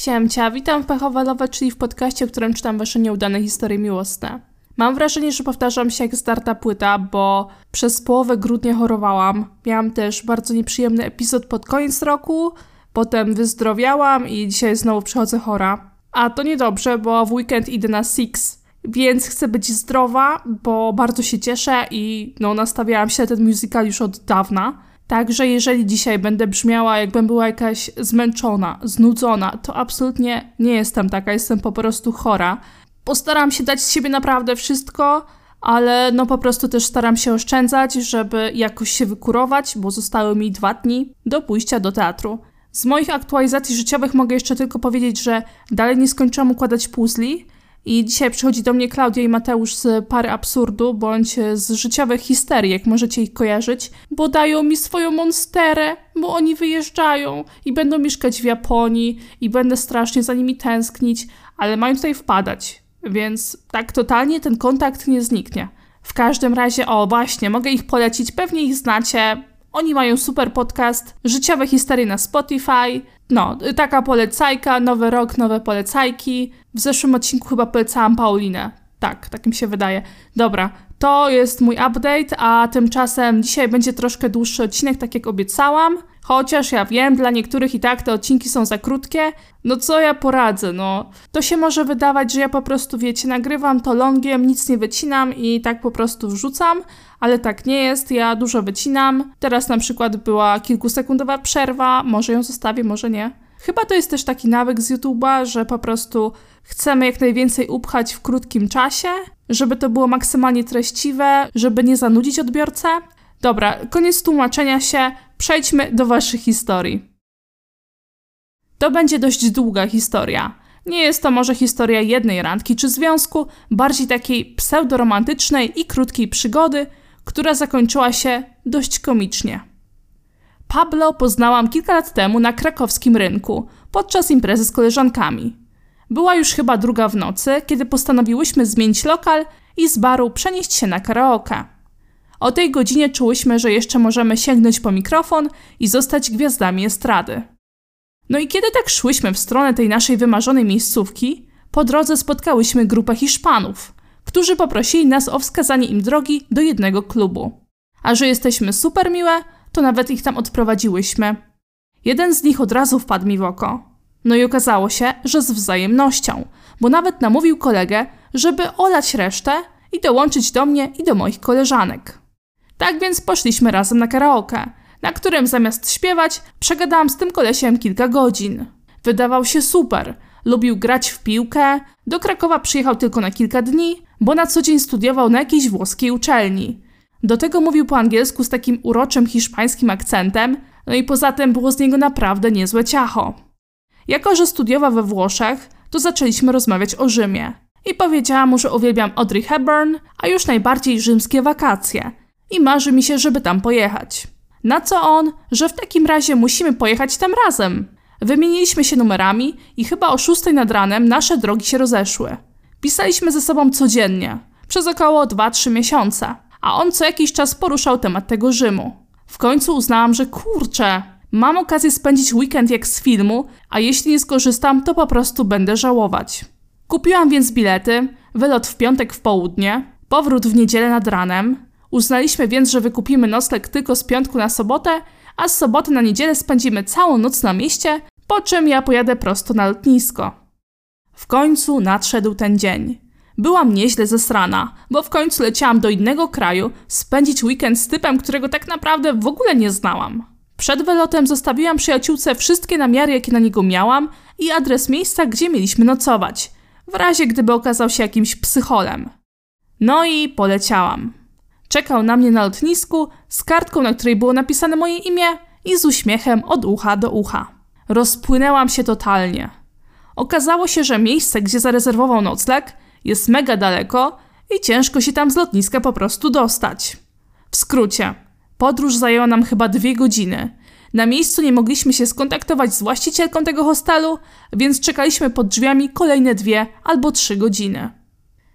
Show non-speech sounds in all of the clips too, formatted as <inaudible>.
Siemcia, witam w Pechowalowe, czyli w podcaście, w którym czytam wasze nieudane historie miłosne. Mam wrażenie, że powtarzam się jak starta płyta, bo przez połowę grudnia chorowałam. Miałam też bardzo nieprzyjemny epizod pod koniec roku, potem wyzdrowiałam i dzisiaj znowu przychodzę chora. A to niedobrze, bo w weekend idę na Six, więc chcę być zdrowa, bo bardzo się cieszę i no nastawiałam się na ten musical już od dawna. Także jeżeli dzisiaj będę brzmiała, jakbym była jakaś zmęczona, znudzona, to absolutnie nie jestem taka, jestem po prostu chora. Postaram się dać z siebie naprawdę wszystko, ale no po prostu też staram się oszczędzać, żeby jakoś się wykurować, bo zostały mi dwa dni do pójścia do teatru. Z moich aktualizacji życiowych mogę jeszcze tylko powiedzieć, że dalej nie skończyłam układać puzli, i dzisiaj przychodzi do mnie Klaudia i Mateusz z pary absurdu, bądź z życiowych histerii, jak możecie ich kojarzyć, bo dają mi swoją monsterę, bo oni wyjeżdżają i będą mieszkać w Japonii i będę strasznie za nimi tęsknić, ale mają tutaj wpadać, więc tak totalnie ten kontakt nie zniknie. W każdym razie, o właśnie, mogę ich polecić, pewnie ich znacie, oni mają super podcast, życiowe historie na Spotify. No, taka polecajka, nowy rok, nowe polecajki. W zeszłym odcinku chyba polecałam Paulinę. Tak, tak mi się wydaje. Dobra, to jest mój update, a tymczasem dzisiaj będzie troszkę dłuższy odcinek, tak jak obiecałam. Chociaż ja wiem, dla niektórych i tak te odcinki są za krótkie. No co ja poradzę, no. To się może wydawać, że ja po prostu, wiecie, nagrywam to longiem, nic nie wycinam i tak po prostu wrzucam, ale tak nie jest, ja dużo wycinam. Teraz na przykład była kilkusekundowa przerwa, może ją zostawię, może nie. Chyba to jest też taki nawyk z YouTube'a, że po prostu chcemy jak najwięcej upchać w krótkim czasie, żeby to było maksymalnie treściwe, żeby nie zanudzić odbiorcę. Dobra, koniec tłumaczenia się, przejdźmy do waszych historii. To będzie dość długa historia. Nie jest to może historia jednej randki czy związku, bardziej takiej pseudoromantycznej i krótkiej przygody, która zakończyła się dość komicznie. Pablo poznałam kilka lat temu na krakowskim rynku podczas imprezy z koleżankami. Była już chyba druga w nocy, kiedy postanowiłyśmy zmienić lokal i z baru przenieść się na karaoke. O tej godzinie czułyśmy, że jeszcze możemy sięgnąć po mikrofon i zostać gwiazdami estrady. No i kiedy tak szłyśmy w stronę tej naszej wymarzonej miejscówki, po drodze spotkałyśmy grupę Hiszpanów, którzy poprosili nas o wskazanie im drogi do jednego klubu. A że jesteśmy super miłe, to nawet ich tam odprowadziłyśmy. Jeden z nich od razu wpadł mi w oko. No i okazało się, że z wzajemnością, bo nawet namówił kolegę, żeby olać resztę i dołączyć do mnie i do moich koleżanek. Tak więc poszliśmy razem na karaoke, na którym zamiast śpiewać, przegadałam z tym kolesiem kilka godzin. Wydawał się super, lubił grać w piłkę, do Krakowa przyjechał tylko na kilka dni, bo na co dzień studiował na jakiejś włoskiej uczelni. Do tego mówił po angielsku z takim uroczym hiszpańskim akcentem, no i poza tym było z niego naprawdę niezłe ciacho. Jako, że studiował we Włoszech, to zaczęliśmy rozmawiać o Rzymie. I powiedziałam mu, że uwielbiam Audrey Hepburn, a już najbardziej rzymskie wakacje. I marzy mi się, żeby tam pojechać. Na co on, że w takim razie musimy pojechać tam razem. Wymieniliśmy się numerami i chyba o szóstej nad ranem nasze drogi się rozeszły. Pisaliśmy ze sobą codziennie, przez około 2-3 miesiące, a on co jakiś czas poruszał temat tego Rzymu. W końcu uznałam, że kurczę, mam okazję spędzić weekend jak z filmu, a jeśli nie skorzystam, to po prostu będę żałować. Kupiłam więc bilety, wylot w piątek w południe, powrót w niedzielę nad ranem. Uznaliśmy więc, że wykupimy nocleg tylko z piątku na sobotę, a z soboty na niedzielę spędzimy całą noc na mieście, po czym ja pojadę prosto na lotnisko. W końcu nadszedł ten dzień. Byłam nieźle zesrana, bo w końcu leciałam do innego kraju spędzić weekend z typem, którego tak naprawdę w ogóle nie znałam. Przed wylotem zostawiłam przyjaciółce wszystkie namiary, jakie na niego miałam i adres miejsca, gdzie mieliśmy nocować, w razie gdyby okazał się jakimś psycholem. No i poleciałam. Czekał na mnie na lotnisku z kartką, na której było napisane moje imię i z uśmiechem od ucha do ucha. Rozpłynęłam się totalnie. Okazało się, że miejsce, gdzie zarezerwował nocleg, jest mega daleko i ciężko się tam z lotniska po prostu dostać. W skrócie, podróż zajęła nam chyba dwie godziny. Na miejscu nie mogliśmy się skontaktować z właścicielką tego hostelu, więc czekaliśmy pod drzwiami kolejne dwie albo trzy godziny.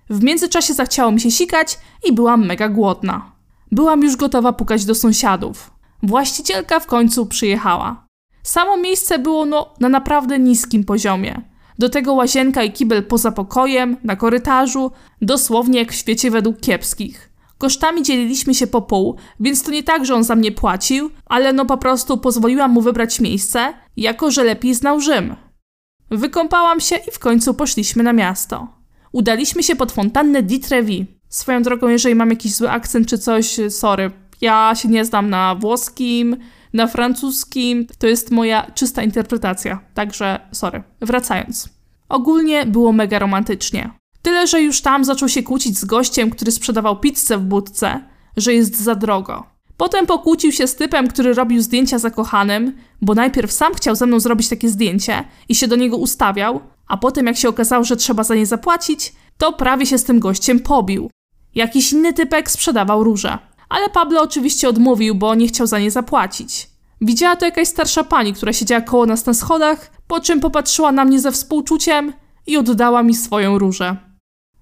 W międzyczasie zachciało mi się sikać i byłam mega głodna. Byłam już gotowa pukać do sąsiadów. Właścicielka w końcu przyjechała. Samo miejsce było no, na naprawdę niskim poziomie. Do tego łazienka i kibel poza pokojem, na korytarzu, dosłownie jak w świecie według kiepskich. Kosztami dzieliliśmy się po pół, więc to nie tak, że on za mnie płacił, ale no po prostu pozwoliłam mu wybrać miejsce, jako że lepiej znał Rzym. Wykąpałam się i w końcu poszliśmy na miasto. Udaliśmy się pod fontannę di Trevi. Swoją drogą, jeżeli mam jakiś zły akcent czy coś, sorry. Ja się nie znam na włoskim, na francuskim. To jest moja czysta interpretacja, także sorry. Wracając. Ogólnie było mega romantycznie. Tyle, że już tam zaczął się kłócić z gościem, który sprzedawał pizzę w budce, że jest za drogo. Potem pokłócił się z typem, który robił zdjęcia zakochanym, bo najpierw sam chciał ze mną zrobić takie zdjęcie i się do niego ustawiał, a potem jak się okazało, że trzeba za nie zapłacić, to prawie się z tym gościem pobił. Jakiś inny typek sprzedawał róże, ale Pablo oczywiście odmówił, bo nie chciał za nie zapłacić. Widziała to jakaś starsza pani, która siedziała koło nas na schodach, po czym popatrzyła na mnie ze współczuciem i oddała mi swoją różę.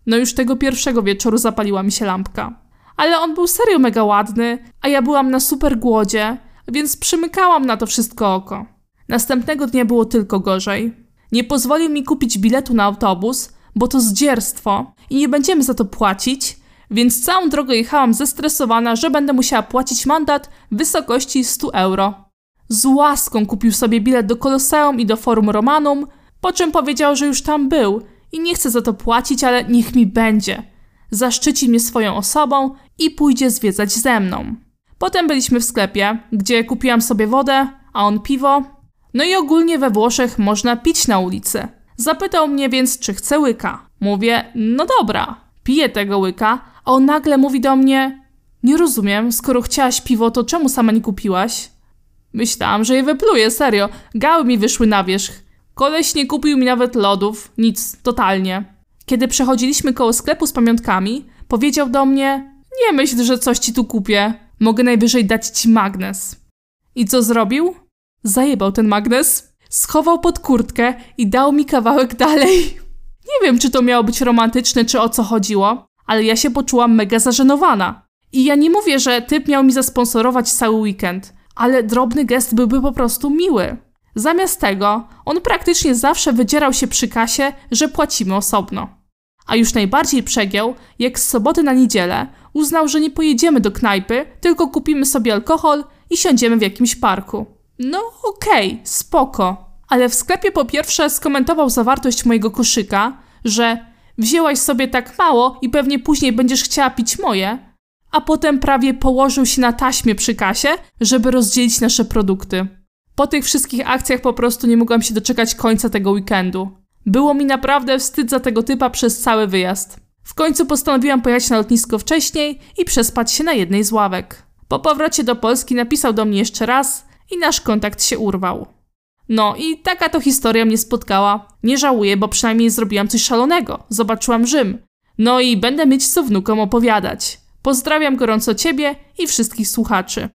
No już tego pierwszego wieczoru zapaliła mi się lampka. Ale on był serio mega ładny, a ja byłam na super głodzie, więc przymykałam na to wszystko oko. Następnego dnia było tylko gorzej. Nie pozwolił mi kupić biletu na autobus, bo to zdzierstwo i nie będziemy za to płacić, więc całą drogę jechałam zestresowana, że będę musiała płacić mandat w wysokości 100 euro. Z łaską kupił sobie bilet do Koloseum i do Forum Romanum, po czym powiedział, że już tam był i nie chce za to płacić, ale niech mi będzie. Zaszczyci mnie swoją osobą i pójdzie zwiedzać ze mną. Potem byliśmy w sklepie, gdzie kupiłam sobie wodę, a on piwo. No i ogólnie we Włoszech można pić na ulicy. Zapytał mnie więc, czy chcę łyka. Mówię, no dobra, piję tego łyka, a on nagle mówi do mnie, nie rozumiem, skoro chciałaś piwo, to czemu sama nie kupiłaś? Myślałam, że je wypluję, serio. Gały mi wyszły na wierzch. Koleś nie kupił mi nawet lodów, nic, totalnie. Kiedy przechodziliśmy koło sklepu z pamiątkami, powiedział do mnie: Nie myśl, że coś ci tu kupię. Mogę najwyżej dać ci magnes. I co zrobił? Zajebał ten magnes, schował pod kurtkę i dał mi kawałek dalej. <laughs> Nie wiem, czy to miało być romantyczne, czy o co chodziło, ale ja się poczułam mega zażenowana. I ja nie mówię, że typ miał mi zasponsorować cały weekend, ale drobny gest byłby po prostu miły. Zamiast tego, on praktycznie zawsze wydzierał się przy kasie, że płacimy osobno. A już najbardziej przegiął, jak z soboty na niedzielę uznał, że nie pojedziemy do knajpy, tylko kupimy sobie alkohol i siądziemy w jakimś parku. No okej, okay, spoko. Ale w sklepie po pierwsze skomentował zawartość mojego koszyka, że wzięłaś sobie tak mało i pewnie później będziesz chciała pić moje, a potem prawie położył się na taśmie przy kasie, żeby rozdzielić nasze produkty. Po tych wszystkich akcjach po prostu nie mogłam się doczekać końca tego weekendu. Było mi naprawdę wstyd za tego typa przez cały wyjazd. W końcu postanowiłam pojechać na lotnisko wcześniej i przespać się na jednej z ławek. Po powrocie do Polski napisał do mnie jeszcze raz i nasz kontakt się urwał. No i taka to historia mnie spotkała. Nie żałuję, bo przynajmniej zrobiłam coś szalonego. Zobaczyłam Rzym. No i będę mieć co wnukom opowiadać. Pozdrawiam gorąco Ciebie i wszystkich słuchaczy.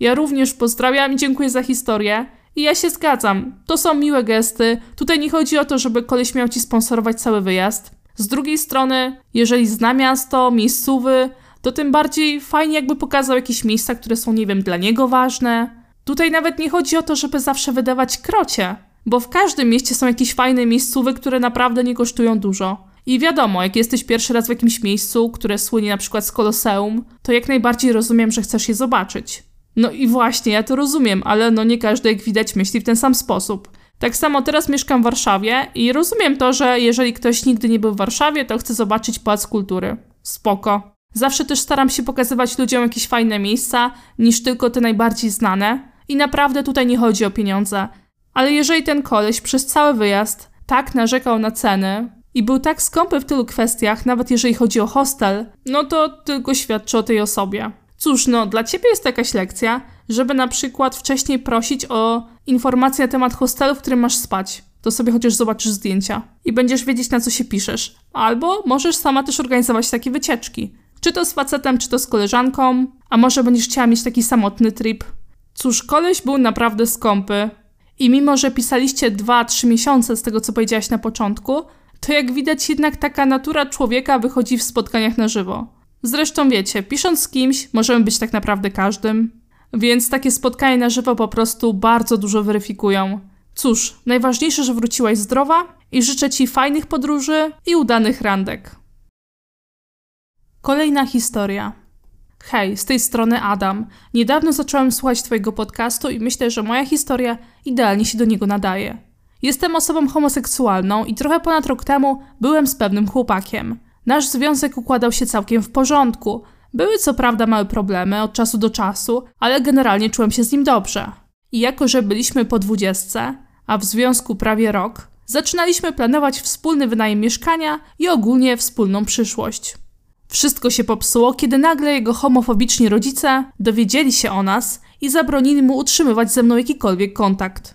Ja również pozdrawiam i dziękuję za historię. I ja się zgadzam. To są miłe gesty. Tutaj nie chodzi o to, żeby koleś miał ci sponsorować cały wyjazd. Z drugiej strony, jeżeli zna miasto, miejscowy, to tym bardziej fajnie jakby pokazał jakieś miejsca, które są, nie wiem, dla niego ważne. Tutaj nawet nie chodzi o to, żeby zawsze wydawać krocie, bo w każdym mieście są jakieś fajne miejscowy, które naprawdę nie kosztują dużo. I wiadomo, jak jesteś pierwszy raz w jakimś miejscu, które słynie na przykład z Koloseum, to jak najbardziej rozumiem, że chcesz je zobaczyć. No i właśnie, ja to rozumiem, ale no nie każdy, jak widać, myśli w ten sam sposób. Tak samo teraz mieszkam w Warszawie i rozumiem to, że jeżeli ktoś nigdy nie był w Warszawie, to chce zobaczyć Pałac Kultury. Spoko. Zawsze też staram się pokazywać ludziom jakieś fajne miejsca, niż tylko te najbardziej znane. I naprawdę tutaj nie chodzi o pieniądze. Ale jeżeli ten koleś przez cały wyjazd tak narzekał na ceny i był tak skąpy w tylu kwestiach, nawet jeżeli chodzi o hostel, no to tylko świadczy o tej osobie. Cóż, no, dla ciebie jest jakaś lekcja, żeby na przykład wcześniej prosić o informacje na temat hostelu, w którym masz spać. To sobie chociaż zobaczysz zdjęcia i będziesz wiedzieć, na co się piszesz. Albo możesz sama też organizować takie wycieczki. Czy to z facetem, czy to z koleżanką, a może będziesz chciała mieć taki samotny trip. Cóż, koleś był naprawdę skąpy. I mimo, że pisaliście 2-3 miesiące z tego, co powiedziałaś na początku, to jak widać jednak taka natura człowieka wychodzi w spotkaniach na żywo. Zresztą wiecie, pisząc z kimś, możemy być tak naprawdę każdym. więc takie spotkania na żywo po prostu bardzo dużo weryfikują. Cóż, najważniejsze, że wróciłaś zdrowa i życzę Ci fajnych podróży i udanych randek. Kolejna historia. Hej, z tej strony Adam. Niedawno zacząłem słuchać Twojego podcastu i myślę, że moja historia idealnie się do niego nadaje. Jestem osobą homoseksualną i trochę ponad rok temu byłem z pewnym chłopakiem. Nasz związek układał się całkiem w porządku. Były co prawda małe problemy od czasu do czasu, ale generalnie czułem się z nim dobrze. I jako, że byliśmy po dwudziestce, a w związku prawie rok, zaczynaliśmy planować wspólny wynajem mieszkania i ogólnie wspólną przyszłość. Wszystko się popsuło, kiedy nagle jego homofobiczni rodzice dowiedzieli się o nas i zabronili mu utrzymywać ze mną jakikolwiek kontakt.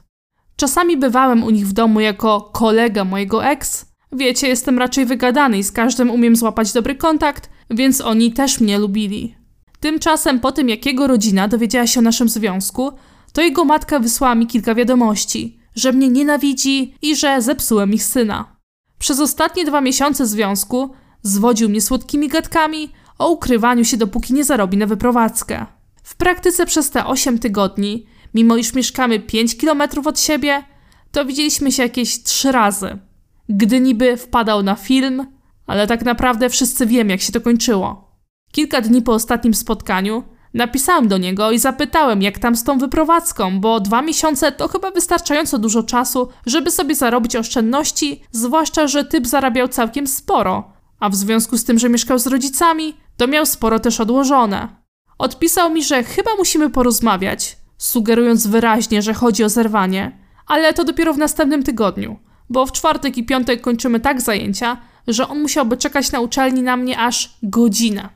Czasami bywałem u nich w domu jako kolega mojego ex. Wiecie, jestem raczej wygadany i z każdym umiem złapać dobry kontakt, więc oni też mnie lubili. Tymczasem po tym, jak jego rodzina dowiedziała się o naszym związku, to jego matka wysłała mi kilka wiadomości, że mnie nienawidzi i że zepsułem ich syna. Przez ostatnie dwa miesiące związku zwodził mnie słodkimi gadkami o ukrywaniu się, dopóki nie zarobi na wyprowadzkę. W praktyce przez te 8 tygodni mimo iż mieszkamy 5 kilometrów od siebie, to widzieliśmy się jakieś trzy razy. Gdy niby wpadał na film, ale tak naprawdę wszyscy wiemy, jak się to kończyło. Kilka dni po ostatnim spotkaniu napisałem do niego i zapytałem, jak tam z tą wyprowadzką, bo dwa miesiące to chyba wystarczająco dużo czasu, żeby sobie zarobić oszczędności, zwłaszcza, że typ zarabiał całkiem sporo, a w związku z tym, że mieszkał z rodzicami, to miał sporo też odłożone. Odpisał mi, że chyba musimy porozmawiać, sugerując wyraźnie, że chodzi o zerwanie, ale to dopiero w następnym tygodniu, bo w czwartek i piątek kończymy tak zajęcia, że on musiałby czekać na uczelni na mnie aż godzinę.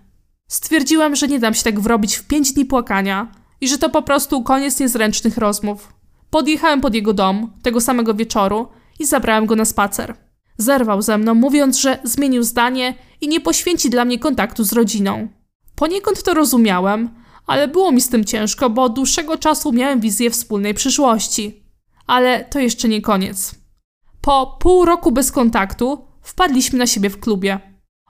Stwierdziłem, że nie dam się tak wrobić w pięć dni płakania i że to po prostu koniec niezręcznych rozmów. Podjechałem pod jego dom tego samego wieczoru i zabrałem go na spacer. Zerwał ze mną, mówiąc, że zmienił zdanie i nie poświęci dla mnie kontaktu z rodziną. Poniekąd to rozumiałem, ale było mi z tym ciężko, bo od dłuższego czasu miałem wizję wspólnej przyszłości. Ale to jeszcze nie koniec. Po pół roku bez kontaktu wpadliśmy na siebie w klubie.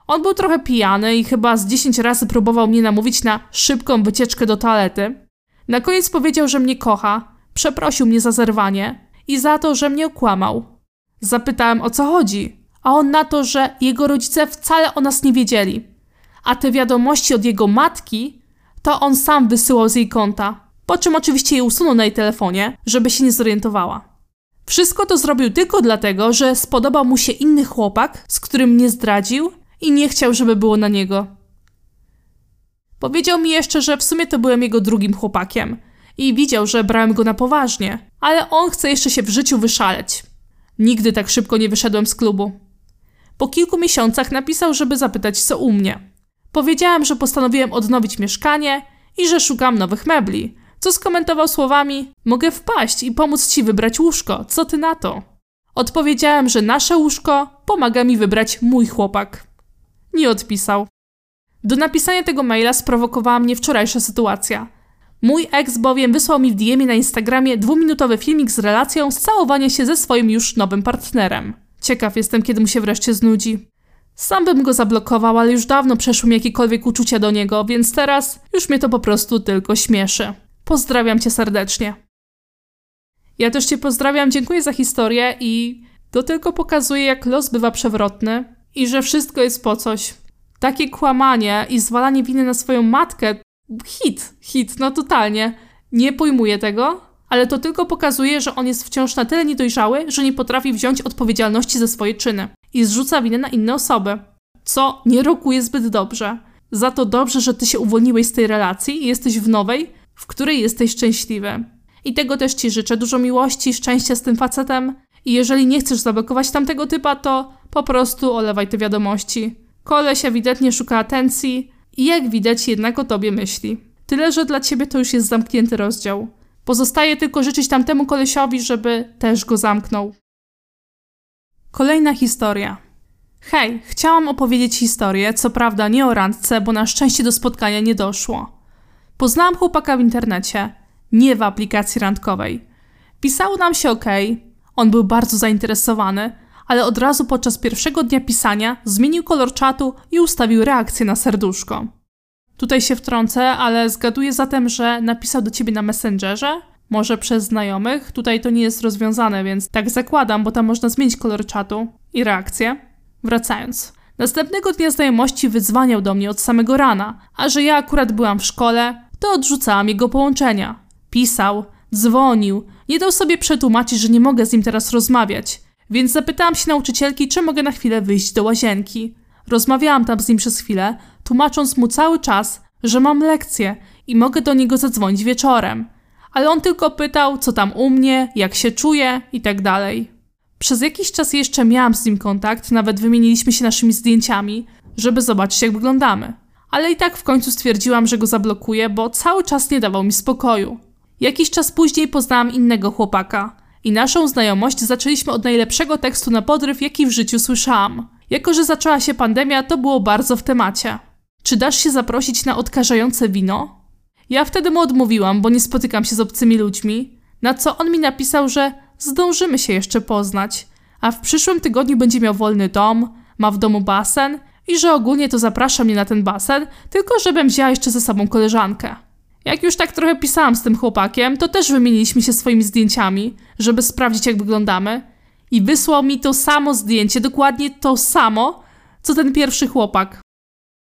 On był trochę pijany i chyba z 10 razy próbował mnie namówić na szybką wycieczkę do toalety. Na koniec powiedział, że mnie kocha, przeprosił mnie za zerwanie i za to, że mnie okłamał. Zapytałem o co chodzi, a on na to, że jego rodzice wcale o nas nie wiedzieli. A te wiadomości od jego matki to on sam wysyłał z jej konta, po czym oczywiście je usunął na jej telefonie, żeby się nie zorientowała. Wszystko to zrobił tylko dlatego, że spodobał mu się inny chłopak, z którym mnie zdradził i nie chciał, żeby było na niego. Powiedział mi jeszcze, że w sumie to byłem jego drugim chłopakiem i widział, że brałem go na poważnie, ale on chce jeszcze się w życiu wyszaleć. Nigdy tak szybko nie wyszedłem z klubu. Po kilku miesiącach napisał, żeby zapytać co u mnie. Powiedziałem, że postanowiłem odnowić mieszkanie i że szukam nowych mebli, co skomentował słowami: Mogę wpaść i pomóc ci wybrać łóżko, co ty na to? Odpowiedziałem, że nasze łóżko pomaga mi wybrać mój chłopak. Nie odpisał. Do napisania tego maila sprowokowała mnie wczorajsza sytuacja. Mój ex bowiem wysłał mi w DM na Instagramie dwuminutowy filmik z relacją z całowania się ze swoim już nowym partnerem. Ciekaw jestem, kiedy mu się wreszcie znudzi. Sam bym go zablokował, ale już dawno przeszły mi jakiekolwiek uczucia do niego, więc teraz już mnie to po prostu tylko śmieszy. Pozdrawiam cię serdecznie. Ja też cię pozdrawiam, dziękuję za historię i to tylko pokazuje, jak los bywa przewrotny i że wszystko jest po coś. Takie kłamanie i zwalanie winy na swoją matkę hit, hit, no totalnie. Nie pojmuję tego, ale to tylko pokazuje, że on jest wciąż na tyle niedojrzały, że nie potrafi wziąć odpowiedzialności za swoje czyny i zrzuca winę na inne osoby, co nie rokuje zbyt dobrze. Za to dobrze, że ty się uwolniłeś z tej relacji i jesteś w nowej, w której jesteś szczęśliwy. I tego też ci życzę. Dużo miłości, szczęścia z tym facetem. I jeżeli nie chcesz zablokować tamtego typa, to po prostu olewaj te wiadomości. Koleś ewidentnie szuka atencji i jak widać jednak o tobie myśli. Tyle, że dla ciebie to już jest zamknięty rozdział. Pozostaje tylko życzyć tamtemu kolesiowi, żeby też go zamknął. Kolejna historia. Hej, chciałam opowiedzieć historię, co prawda nie o randce, bo na szczęście do spotkania nie doszło. Poznałam chłopaka w internecie, nie w aplikacji randkowej. Pisało nam się ok, on był bardzo zainteresowany, ale od razu podczas pierwszego dnia pisania zmienił kolor czatu i ustawił reakcję na serduszko. Tutaj się wtrącę, ale zgaduję zatem, że napisał do ciebie na Messengerze, może przez znajomych. Tutaj to nie jest rozwiązane, więc tak zakładam, bo tam można zmienić kolor czatu i reakcję. Wracając. Następnego dnia znajomości wyzwaniał do mnie od samego rana, a że ja akurat byłam w szkole, to odrzucałam jego połączenia. Pisał, dzwonił, nie dał sobie przetłumaczyć, że nie mogę z nim teraz rozmawiać, więc zapytałam się nauczycielki, czy mogę na chwilę wyjść do łazienki. Rozmawiałam tam z nim przez chwilę, tłumacząc mu cały czas, że mam lekcję i mogę do niego zadzwonić wieczorem. Ale on tylko pytał, co tam u mnie, jak się czuję i tak dalej. Przez jakiś czas jeszcze miałam z nim kontakt, nawet wymieniliśmy się naszymi zdjęciami, żeby zobaczyć, jak wyglądamy. Ale i tak w końcu stwierdziłam, że go zablokuję, bo cały czas nie dawał mi spokoju. Jakiś czas później poznałam innego chłopaka i naszą znajomość zaczęliśmy od najlepszego tekstu na podryw, jaki w życiu słyszałam. Jako, że zaczęła się pandemia, to było bardzo w temacie. Czy dasz się zaprosić na odkażające wino? Ja wtedy mu odmówiłam, bo nie spotykam się z obcymi ludźmi, na co on mi napisał, że zdążymy się jeszcze poznać, a w przyszłym tygodniu będzie miał wolny dom, ma w domu basen i że ogólnie to zaprasza mnie na ten basen, tylko żebym wzięła jeszcze ze sobą koleżankę. Jak już tak trochę pisałam z tym chłopakiem, to też wymieniliśmy się swoimi zdjęciami, żeby sprawdzić jak wyglądamy. I wysłał mi to samo zdjęcie, dokładnie to samo, co ten pierwszy chłopak.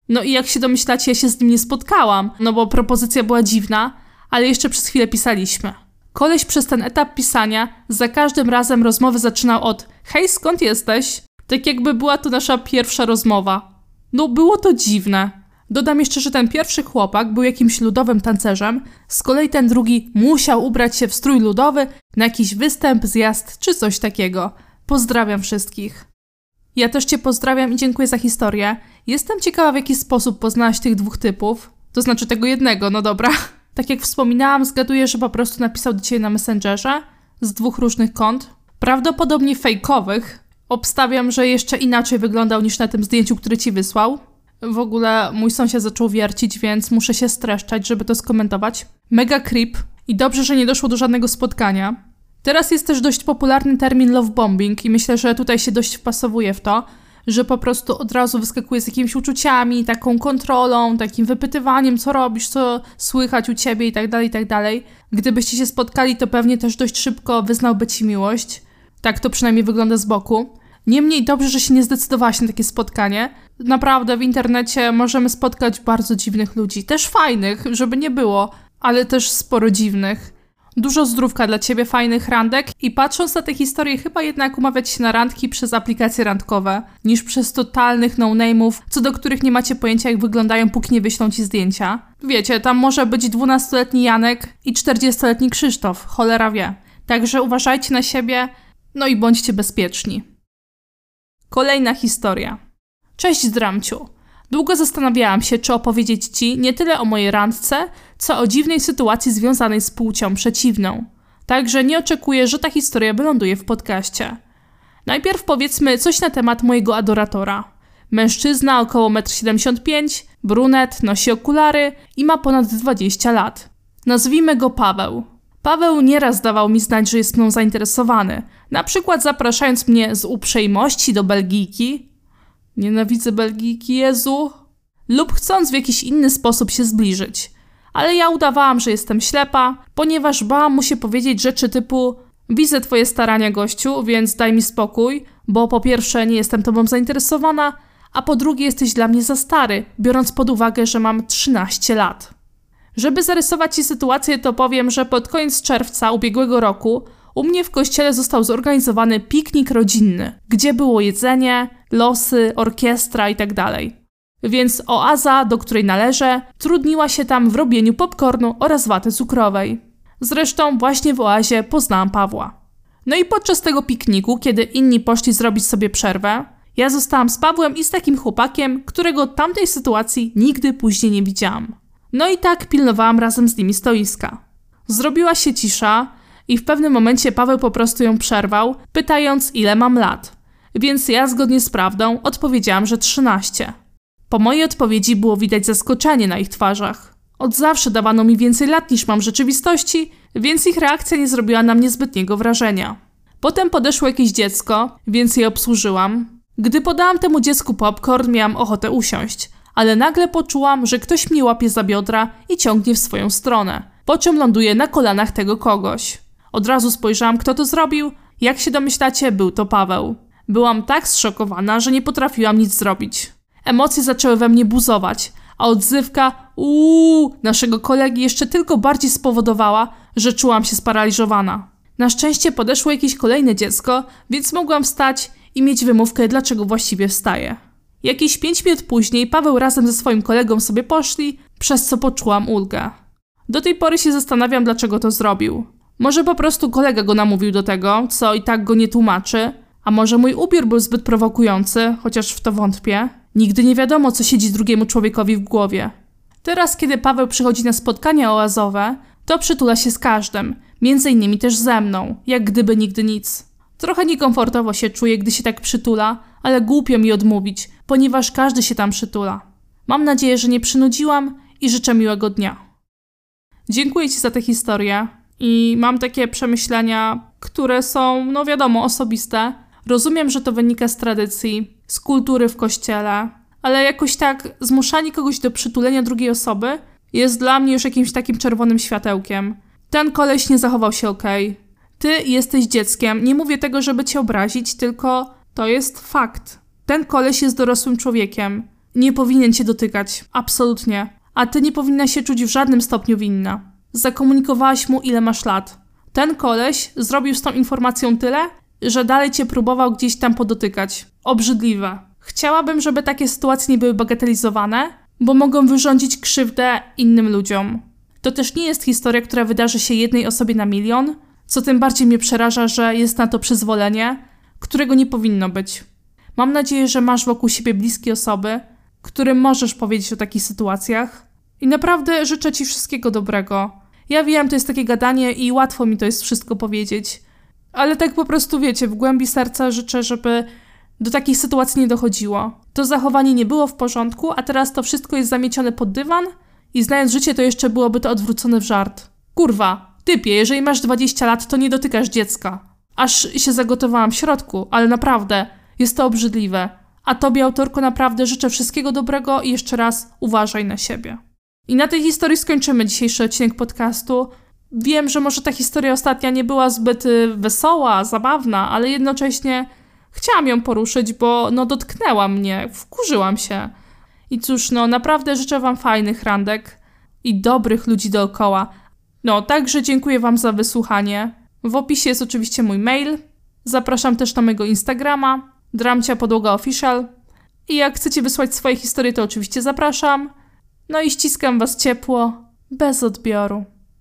No i jak się domyślacie, ja się z nim nie spotkałam, no bo propozycja była dziwna, ale jeszcze przez chwilę pisaliśmy. Koleś przez ten etap pisania za każdym razem rozmowy zaczynał od Hej, skąd jesteś? Tak jakby była to nasza pierwsza rozmowa. No było to dziwne. Dodam jeszcze, że ten pierwszy chłopak był jakimś ludowym tancerzem, z kolei ten drugi musiał ubrać się w strój ludowy na jakiś występ, zjazd czy coś takiego. Pozdrawiam wszystkich. Ja też Cię pozdrawiam i dziękuję za historię. Jestem ciekawa, w jaki sposób poznałaś tych dwóch typów. To znaczy tego jednego, no dobra. <laughs> Tak jak wspominałam, zgaduję, że po prostu napisał Ciebie na Messengerze z dwóch różnych kont. Prawdopodobnie fejkowych. Obstawiam, że jeszcze inaczej wyglądał niż na tym zdjęciu, które Ci wysłał. W ogóle mój sąsiad zaczął wiercić, więc muszę się streszczać, żeby to skomentować. Mega creep i dobrze, że nie doszło do żadnego spotkania. Teraz jest też dość popularny termin love bombing i myślę, że tutaj się dość wpasowuje w to, że po prostu od razu wyskakuje z jakimiś uczuciami, taką kontrolą, takim wypytywaniem, co robisz, co słychać u ciebie i tak dalej, i tak dalej. Gdybyście się spotkali, to pewnie też dość szybko wyznałby ci miłość. Tak to przynajmniej wygląda z boku. Niemniej dobrze, że się nie zdecydowałaś na takie spotkanie. Naprawdę w internecie możemy spotkać bardzo dziwnych ludzi, też fajnych, żeby nie było, ale też sporo dziwnych. Dużo zdrówka dla ciebie, fajnych randek i patrząc na te historie, chyba jednak umawiać się na randki przez aplikacje randkowe, niż przez totalnych no-name'ów, co do których nie macie pojęcia jak wyglądają, póki nie wyślą ci zdjęcia. Wiecie, tam może być 12-letni Janek i 40-letni Krzysztof, cholera wie. Także uważajcie na siebie, no i bądźcie bezpieczni. Kolejna historia. Cześć Dramciu. Długo zastanawiałam się, czy opowiedzieć Ci nie tyle o mojej randce, co o dziwnej sytuacji związanej z płcią przeciwną. Także nie oczekuję, że ta historia wyląduje w podcaście. Najpierw powiedzmy coś na temat mojego adoratora. Mężczyzna około 1,75 m, brunet, nosi okulary i ma ponad 20 lat. Nazwijmy go Paweł. Paweł nieraz dawał mi znać, że jest mną zainteresowany, na przykład zapraszając mnie z uprzejmości do Belgijki, Nienawidzę Belgijki, Jezu. Lub chcąc w jakiś inny sposób się zbliżyć. Ale ja udawałam, że jestem ślepa, ponieważ bałam mu się powiedzieć rzeczy typu Widzę twoje starania, gościu, więc daj mi spokój, bo po pierwsze nie jestem tobą zainteresowana, a po drugie jesteś dla mnie za stary, biorąc pod uwagę, że mam 13 lat. Żeby zarysować ci sytuację, to powiem, że pod koniec czerwca ubiegłego roku u mnie w kościele został zorganizowany piknik rodzinny, gdzie było jedzenie, losy, orkiestra itd. Tak Więc oaza, do której należę, trudniła się tam w robieniu popcornu oraz waty cukrowej. Zresztą właśnie w oazie poznałam Pawła. No i podczas tego pikniku, kiedy inni poszli zrobić sobie przerwę, ja zostałam z Pawłem i z takim chłopakiem, którego tamtej sytuacji nigdy później nie widziałam. No i tak pilnowałam razem z nimi stoiska. Zrobiła się cisza i w pewnym momencie Paweł po prostu ją przerwał, pytając ile mam lat więc ja zgodnie z prawdą odpowiedziałam, że 13. Po mojej odpowiedzi było widać zaskoczenie na ich twarzach. Od zawsze dawano mi więcej lat niż mam w rzeczywistości, więc ich reakcja nie zrobiła na mnie zbytniego wrażenia. Potem podeszło jakieś dziecko, więc je obsłużyłam. Gdy podałam temu dziecku popcorn, miałam ochotę usiąść, ale nagle poczułam, że ktoś mnie łapie za biodra i ciągnie w swoją stronę, po czym ląduje na kolanach tego kogoś. Od razu spojrzałam, kto to zrobił. Jak się domyślacie, był to Paweł. Byłam tak zszokowana, że nie potrafiłam nic zrobić. Emocje zaczęły we mnie buzować, a odzywka uuu naszego kolegi jeszcze tylko bardziej spowodowała, że czułam się sparaliżowana. Na szczęście podeszło jakieś kolejne dziecko, więc mogłam wstać i mieć wymówkę, dlaczego właściwie wstaję. Jakieś pięć minut później Paweł razem ze swoim kolegą sobie poszli, przez co poczułam ulgę. Do tej pory się zastanawiam, dlaczego to zrobił. Może po prostu kolega go namówił do tego, co i tak go nie tłumaczy, a może mój ubiór był zbyt prowokujący, chociaż w to wątpię. Nigdy nie wiadomo, co siedzi drugiemu człowiekowi w głowie. Teraz, kiedy Paweł przychodzi na spotkania oazowe, to przytula się z każdym, między innymi też ze mną, jak gdyby nigdy nic. Trochę niekomfortowo się czuję, gdy się tak przytula, ale głupio mi odmówić, ponieważ każdy się tam przytula. Mam nadzieję, że nie przynudziłam i życzę miłego dnia. Dziękuję Ci za tę historię i mam takie przemyślenia, które są, no wiadomo, osobiste. Rozumiem, że to wynika z tradycji, z kultury w kościele, ale jakoś tak zmuszanie kogoś do przytulenia drugiej osoby jest dla mnie już jakimś takim czerwonym światełkiem. Ten koleś nie zachował się ok. Ty jesteś dzieckiem. Nie mówię tego, żeby cię obrazić, tylko to jest fakt. Ten koleś jest dorosłym człowiekiem. Nie powinien cię dotykać. Absolutnie. A ty nie powinna się czuć w żadnym stopniu winna. Zakomunikowałaś mu, ile masz lat. Ten koleś zrobił z tą informacją tyle, że dalej cię próbował gdzieś tam podotykać. Obrzydliwe. Chciałabym, żeby takie sytuacje nie były bagatelizowane, bo mogą wyrządzić krzywdę innym ludziom. To też nie jest historia, która wydarzy się jednej osobie na milion, co tym bardziej mnie przeraża, że jest na to przyzwolenie, którego nie powinno być. Mam nadzieję, że masz wokół siebie bliskie osoby, którym możesz powiedzieć o takich sytuacjach. I naprawdę życzę Ci wszystkiego dobrego. Ja wiem, to jest takie gadanie i łatwo mi to jest wszystko powiedzieć, ale tak po prostu wiecie, w głębi serca życzę, żeby do takich sytuacji nie dochodziło. To zachowanie nie było w porządku, a teraz to wszystko jest zamiecione pod dywan i znając życie, to jeszcze byłoby to odwrócone w żart. Kurwa, typie, jeżeli masz 20 lat, to nie dotykasz dziecka. Aż się zagotowałam w środku, ale naprawdę, jest to obrzydliwe. A tobie, autorko, naprawdę życzę wszystkiego dobrego i jeszcze raz uważaj na siebie. I na tej historii skończymy dzisiejszy odcinek podcastu. Wiem, że może ta historia ostatnia nie była zbyt y, wesoła, zabawna, ale jednocześnie chciałam ją poruszyć, bo no dotknęła mnie, wkurzyłam się. I cóż, no naprawdę życzę Wam fajnych randek i dobrych ludzi dookoła. No, także dziękuję Wam za wysłuchanie. W opisie jest oczywiście mój mail. Zapraszam też na mojego Instagrama, Dramcia Podłoga Official. I jak chcecie wysłać swoje historie, to oczywiście zapraszam. No i ściskam Was ciepło, bez odbioru.